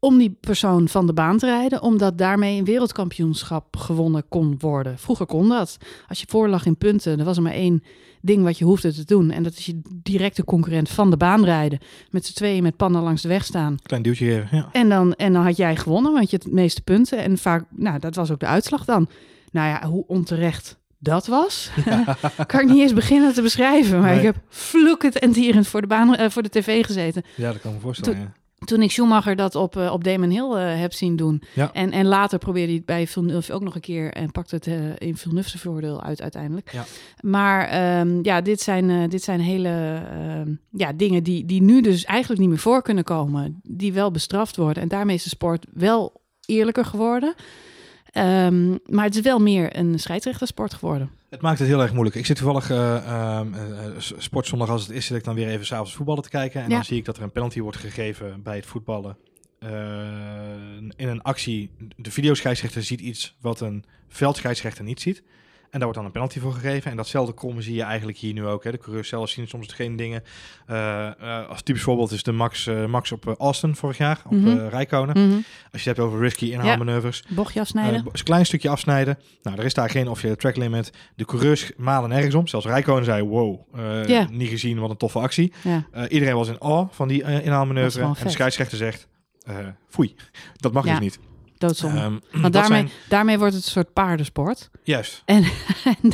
om die persoon van de baan te rijden, omdat daarmee een wereldkampioenschap gewonnen kon worden. Vroeger kon dat. Als je voorlag in punten, er was er maar één ding wat je hoefde te doen. En dat is je directe concurrent van de baan rijden. Met z'n tweeën met pannen langs de weg staan. Klein duwtje geven, ja. En dan, en dan had jij gewonnen, want je had het meeste punten. En vaak, nou, dat was ook de uitslag dan. Nou ja, hoe onterecht dat was, kan ik niet eens beginnen te beschrijven. Maar Nee. ik heb vloekend en tierend voor de, baan, eh, voor de tv gezeten. Ja, dat kan me voorstellen. ja. Toen ik Schumacher dat op, eh, op Damon Hill eh, heb zien doen. Ja. En, en later probeerde hij het bij Villeneuve ook nog een keer. En pakte het in Villeneuve's voordeel uit uiteindelijk. Ja. Maar ehm, ja, dit zijn, dit zijn hele ehm, ja, dingen die, die nu dus eigenlijk niet meer voor kunnen komen. Die wel bestraft worden. En daarmee is de sport wel eerlijker geworden. Ehm, maar het is wel meer een scheidsrechtersport geworden. Het maakt het heel erg moeilijk. Ik zit toevallig sportzondag als het is, zit ik dan weer even s'avonds voetballen te kijken. En Ja. dan zie ik dat er een penalty wordt gegeven bij het voetballen. In een actie, de videoscheidsrechter ziet iets wat een veldscheidsrechter niet ziet. En daar wordt dan een penalty voor gegeven. En datzelfde komen zie je eigenlijk hier nu ook. Hè. De coureurs zelf zien soms geen dingen. Eh, eh, als typisch voorbeeld is de Max, eh, Max op Austin vorig jaar, op Mhm. Rijkonen. Mhm. Als je het hebt over risky inhaalmanoeuvres. Bochtje afsnijden. Eh, een klein stukje afsnijden. Nou, er is daar geen officiële track limit. De coureurs malen nergens om. Zelfs Rijkonen zei, wow, Ja. niet gezien, wat een toffe actie. ja. Iedereen was in awe van die inhaalmanoeuvre. En de scheidsrechter zegt, eh foei, dat mag Ja, dus niet. Doodzonde. Ehm, Want daarmee, zijn- daarmee wordt het een soort paardensport. juist. En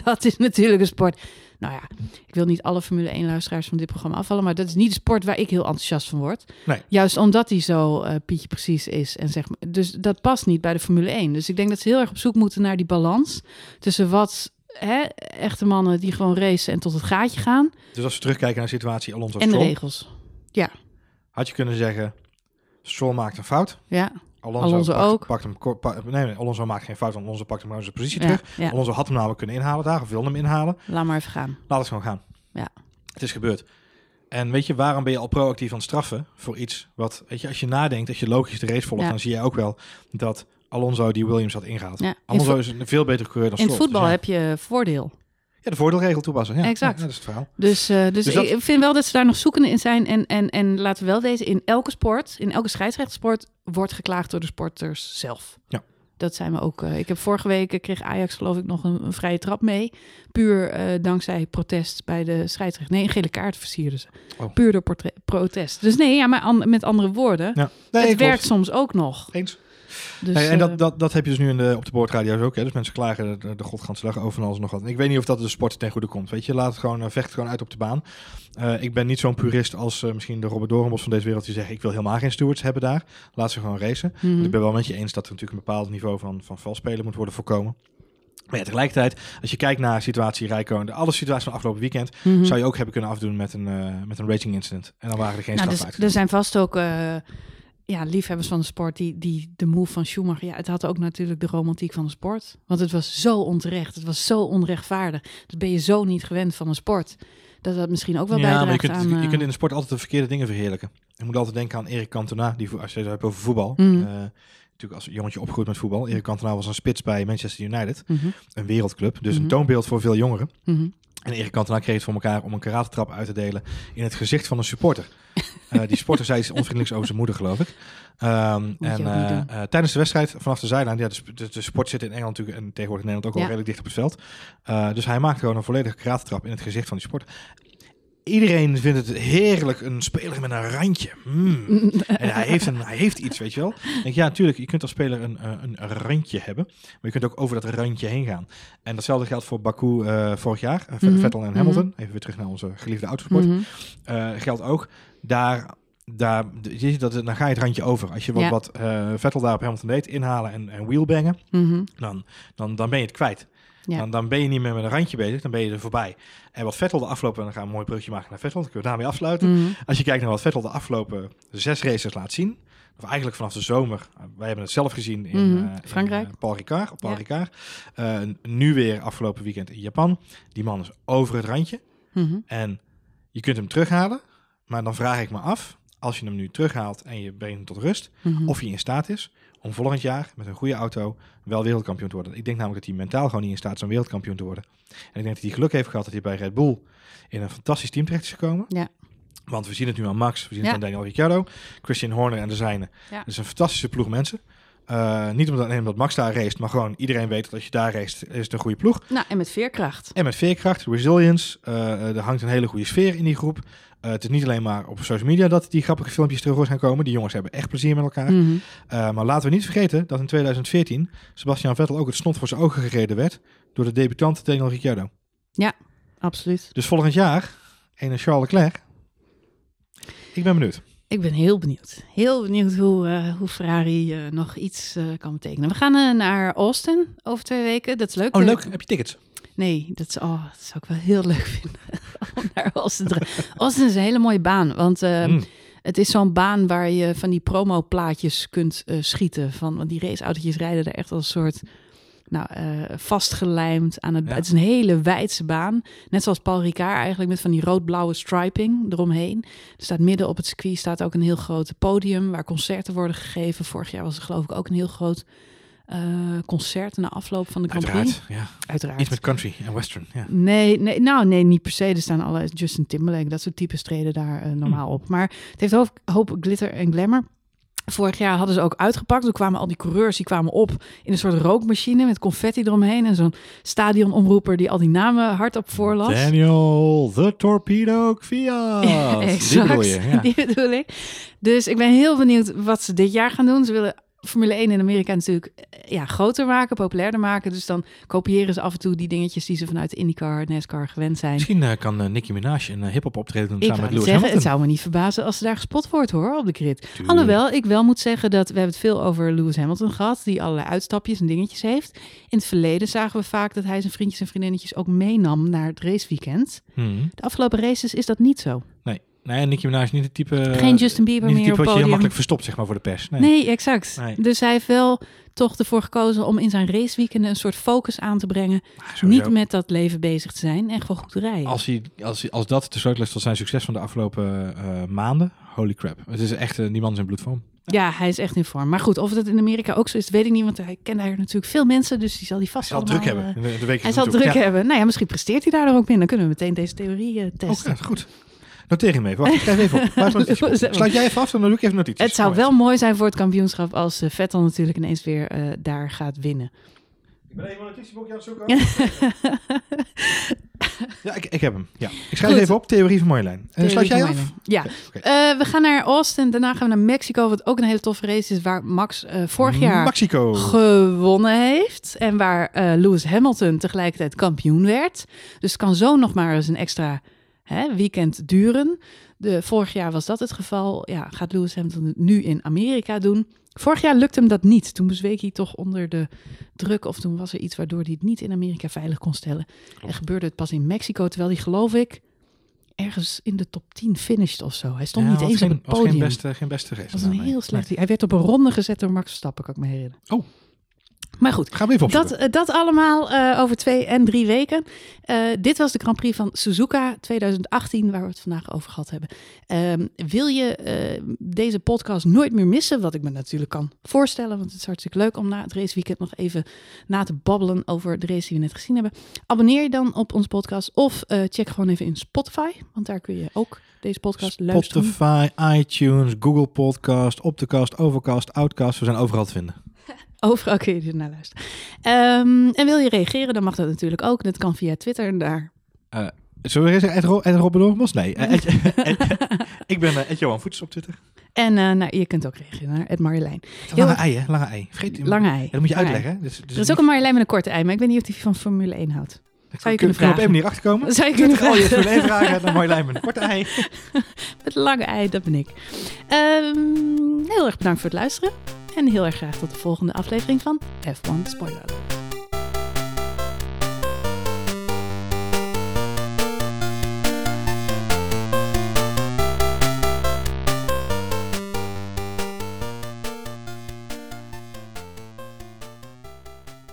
dat is natuurlijk een sport. Nou ja, ik wil niet alle Formule 1 luisteraars van dit programma afvallen, maar dat is niet de sport waar ik heel enthousiast van word. Nee. Juist omdat hij zo eh, Pietje precies is. En zeg maar, dus dat past niet bij de Formule 1. Dus ik denk dat ze heel erg op zoek moeten naar die balans tussen wat hè, echte mannen die gewoon racen en tot het gaatje gaan Dus als we terugkijken naar de situatie Alonso en de regels. had je kunnen zeggen, Stroll maakt een fout. Ja, Alonso, Alonso pakt, ook. Pakt hem, nee, nee, Alonso maakt geen fout, want Alonso pakt hem zijn positie ja, terug. ja. Alonso had hem namelijk kunnen inhalen daar, of wilde hem inhalen. laat maar even gaan. Laat het gewoon gaan. Ja. Het is gebeurd. En weet je, waarom ben je al proactief aan het straffen voor iets wat, weet je, als je nadenkt, als je logisch de race volgt, Ja. dan zie je ook wel dat Alonso die Williams had ingehaald. Ja. Alonso is een veel betere coureur dan in Stroll. voetbal Dus ja. heb je voordeel. Ja, de voordeelregel toepassen. Ja, Exact. Ja, dat is het verhaal. Dus, eh, dus, Dus dat- ik vind wel dat ze daar nog zoekende in zijn. En, en, en laten we wel wezen, in elke sport, in elke scheidsrechtssport, wordt geklaagd door de sporters zelf. Ja. Dat zijn we ook. eh, ik heb vorige week eh, kreeg Ajax geloof ik nog een, een vrije trap mee. Puur dankzij protest bij de scheidsrechter. Nee, een gele kaart versierden ze. Oh. Puur door protest. Dus nee, ja, maar an- met andere woorden, Ja. Nee, het werkt soms ook nog. Eens. Dus, Hey, en eh, dat, dat, dat heb je dus nu in de, op de boordradio's ook. Hè? Dus mensen klagen de, de godganse dag over van alles en nog wat. En ik weet niet of dat de sport ten goede komt. Weet je, laat het gewoon, eh, vecht gewoon uit op de baan. Eh, ik ben niet zo'n purist als misschien de Robert Doornbos van deze wereld die zeggen... ik wil helemaal geen stewards hebben daar. Laat ze gewoon racen. Want ik ben wel met je eens dat er natuurlijk een bepaald niveau van, van valspelen moet worden voorkomen. Maar ja, tegelijkertijd, als je kijkt naar situatie Rijkoon, de alle situaties van afgelopen weekend, Mhm. zou je ook hebben kunnen afdoen met een, met een racing incident. En dan waren er geen Nou, dus, er zijn vast ook ja, liefhebbers van de sport, die, die de move van Schumacher, ja, het had ook natuurlijk de romantiek van de sport. Want het was zo onterecht, het was zo onrechtvaardig. Dat ben je zo niet gewend van een sport. Dat dat misschien ook wel ja, maar je kunt, aan... je eh, kunt in de sport altijd de verkeerde dingen verheerlijken. Je moet altijd denken aan Erik Cantona, die, als je het hebt over voetbal. Mhm. eh, natuurlijk als jongetje opgegroeid met voetbal. Erik Cantona was een spits bij Manchester United, mhm, een wereldclub. Dus Mhm. een toonbeeld voor veel jongeren. mhm. En Erik Cantona kreeg het voor elkaar om een karatentrap uit te delen in het gezicht van een supporter. Eh, die supporter zei iets onvriendelijks over zijn moeder, geloof ik. Ehm, en eh, eh, tijdens de wedstrijd vanaf de zijlijn, ja, de, de, de sport zit in Engeland natuurlijk en tegenwoordig in Nederland ook Ja. wel redelijk dicht op het veld. Dus hij maakte gewoon een volledige karatentrap in het gezicht van die supporter. Iedereen vindt het heerlijk, een speler met een randje. Mm. En hij heeft, een, hij heeft iets, weet je wel. Ik denk, ja, natuurlijk, je kunt als speler een, eh, een randje hebben. Maar je kunt ook over dat randje heen gaan. En datzelfde geldt voor Baku eh, vorig jaar. eh, Mhm. Vettel en Hamilton. Even weer terug naar onze geliefde autosport. Mhm. Geldt ook. Daar, daar, je dat, dan ga je het randje over. Als je wat, Ja. wat Vettel daar op Hamilton deed, inhalen en, en wheelbangen, Mhm. dan, dan, dan ben je het kwijt. Ja. Dan, dan ben je niet meer met een randje bezig, dan ben je er voorbij. En wat Vettel de afgelopen, en dan gaan we een mooi brugje maken naar Vettel, dan kunnen we daarmee afsluiten. Mhm. Als je kijkt naar wat Vettel de afgelopen zes races laat zien, of eigenlijk vanaf de zomer, uh, wij hebben het zelf gezien in, Mhm. eh, in, Frankrijk. eh, Paul Ricard, op Paul Ja. Ricard. Eh, nu weer afgelopen weekend in Japan. Die man is over het randje Mhm. en je kunt hem terughalen, maar dan vraag ik me af, als je hem nu terughaalt en je brengt hem tot rust, of hij in staat is om volgend jaar met een goede auto wel wereldkampioen te worden. Ik denk namelijk dat hij mentaal gewoon niet in staat is om wereldkampioen te worden. En ik denk dat hij geluk heeft gehad dat hij bij Red Bull in een fantastisch team terecht is gekomen. Ja. Want we zien het nu aan Max, we zien Ja. het aan Daniel Ricciardo, Christian Horner en de zijne. Ja. Het is een fantastische ploeg mensen. Eh, niet omdat, alleen omdat Max daar race, maar gewoon iedereen weet dat als je daar race, is het een goede ploeg. Nou, en met veerkracht. En met veerkracht, resilience, eh, er hangt een hele goede sfeer in die groep. Eh, het is niet alleen maar op social media dat die grappige filmpjes terug gaan komen. Die jongens hebben echt plezier met elkaar. Mhm. Uh, maar laten we niet vergeten dat in 2014 Sebastian Vettel ook het snot voor zijn ogen gereden werd door de debutant Daniel Ricciardo. Absoluut. Dus volgend jaar een Charles Leclerc. Ik ben benieuwd. Ik ben heel benieuwd. Heel benieuwd hoe, eh, hoe Ferrari eh, nog iets eh, kan betekenen. We gaan naar Austin over twee weken. Dat is leuk. Oh, leuk. Heb je tickets? Nee, dat, is, oh, dat zou ik wel heel leuk vinden. om naar Austin te gaan. Austin is een hele mooie baan. Want eh, Mm. het is zo'n baan waar je van die promoplaatjes kunt eh, schieten. Van, want die raceautootjes rijden er echt als een soort... Nou, eh, vastgelijmd aan het... Ja. Het is een hele wijdse baan. Net zoals Paul Ricard eigenlijk met van die rood-blauwe striping eromheen. Er staat midden op het circuit staat ook een heel groot podium... waar concerten worden gegeven. Vorig jaar was er geloof ik ook een heel groot eh, concert... na afloop van de Grand Prix. Uiteraard. Ja. Uiteraard. Iets met country en western. Ja. Nee, nee, nou nee, niet per se. Er staan alle Justin Timberlake, dat soort types treden daar eh, normaal op. Maar het heeft hoop, hoop glitter en glamour. Vorig jaar hadden ze ook uitgepakt. Toen kwamen al die coureurs die kwamen op in een soort rookmachine met confetti eromheen. En zo'n stadionomroeper die al die namen hardop voorlas. Daniel, the torpedo Fiat. Die bedoel je, ja. die bedoel ik. Dus ik ben heel benieuwd wat ze dit jaar gaan doen. Ze willen Formule 1 in Amerika natuurlijk eh, ja, groter maken, populairder maken. Dus dan kopiëren ze af en toe die dingetjes die ze vanuit de IndyCar, NASCAR gewend zijn. Misschien eh, kan eh, Nicki Minaj een uh, hip-hop optreden doen Ik samen met Lewis zeggen, Hamilton. het zou me niet verbazen als ze daar gespot wordt hoor, op de grid. Tuurlijk. Alhoewel, ik wel moet zeggen dat we hebben het veel over Lewis Hamilton gehad, die allerlei uitstapjes en dingetjes heeft. In het verleden zagen we vaak dat hij zijn vriendjes en vriendinnetjes ook meenam naar het raceweekend. Hmm. De afgelopen races is dat niet zo. Nee. Nee, Nicki Minaj is niet het type... Geen Justin Bieber niet meer type wat je heel makkelijk verstopt, zeg maar, voor de pers. Nee. Nee, exact. Nee. Dus hij heeft wel toch ervoor gekozen om in zijn raceweekenden een soort focus aan te brengen. Niet met dat leven bezig te zijn en gewoon goed te rijden. Als, hij, als, hij, als dat de sleutel is tot zijn succes van de afgelopen eh, maanden, holy crap. Het is echt, eh, die man is in bloedvorm. Ja, hij is echt in vorm. Maar goed, of dat in Amerika ook zo is, weet ik niet. Want hij kent daar natuurlijk veel mensen, dus die zal die Hij vast zal allemaal, druk hebben. eh, De, de week hij zal druk hebben. Nou ja, misschien presteert hij daardoor ook in. Dan kunnen we meteen deze theorie Oh, testen. ja, goed. Noteer hem even. Wacht, ik schrijf even op. Sluit jij even af, dan doe ik even notities. het zou Kom wel mooi zijn voor het kampioenschap als eh, Vettel natuurlijk ineens weer eh, daar gaat winnen. Ik ben even mijn notitieboekje aan het zoeken. ja, ik, ik heb hem. Ja. Ik schrijf Goed. even op. Theorie van Marjolein. En sluit jij af? Ja. Eh, we gaan naar Austin. Daarna gaan we naar Mexico, wat ook een hele toffe race is, waar Max eh, vorig jaar Mexico. gewonnen heeft. En waar eh, Lewis Hamilton tegelijkertijd kampioen werd. Dus het kan zo nog maar eens een extra hè, weekend duren. De, vorig jaar was dat het geval. Ja, gaat Lewis Hamilton het nu in Amerika doen? Vorig jaar lukte hem dat niet. Toen bezweek hij toch onder de druk. Of toen was er iets waardoor hij het niet in Amerika veilig kon stellen. En gebeurde het pas in Mexico. Terwijl hij, geloof ik, ergens in de top 10 finished of zo. Hij stond Ja, niet eens geen, op het was podium. geen beste, geen beste race. Dat was een heel slecht. Nee. Hij werd op een ronde gezet door Max Verstappen, kan ik me herinneren. Oh. Maar goed, Gaan we even dat, eh, dat allemaal eh, over twee en drie weken. Eh, dit was de Grand Prix van Suzuka 2018, waar we het vandaag over gehad hebben. Ehm, wil je deze podcast nooit meer missen, wat ik me natuurlijk kan voorstellen, want het is hartstikke leuk om na het raceweekend nog even na te babbelen over de race die we net gezien hebben. Abonneer je dan op onze podcast of check gewoon even in Spotify, want daar kun je ook deze podcast luisteren. Spotify, iTunes, Google Podcast, Optocast, Overcast, Outcast. We zijn overal te vinden. Overal kun je er naar luisteren. Ehm, en wil je reageren, dan mag dat natuurlijk ook. Dat kan via Twitter en daar. Zullen we zeggen Ed, Ro Dormos? Nee. eh, ik ben eh, Ed Johan Voets op Twitter. En nou, je kunt ook reageren naar Ed Marjolein. Lange ei, hè? Lange ei. Vergeet Lange ei. Ja, dat moet je Lange uitleggen. Dus, dus Er is ook een Marjolein met een korte ei, maar ik weet niet of die van Formule 1 houdt. zou je kunnen Kun je op vragen. één manier achterkomen? Zou je kunnen Al je vragen. Formule 1 vragen, mooi lijm met een korte ei. Met lange ei, dat ben ik. Ehm, heel erg bedankt voor het luisteren. En heel erg graag tot de volgende aflevering van F1 Spoiler.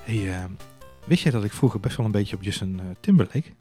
Hey, eh, wist jij dat ik vroeger best wel een beetje op Justin eh, Timberlake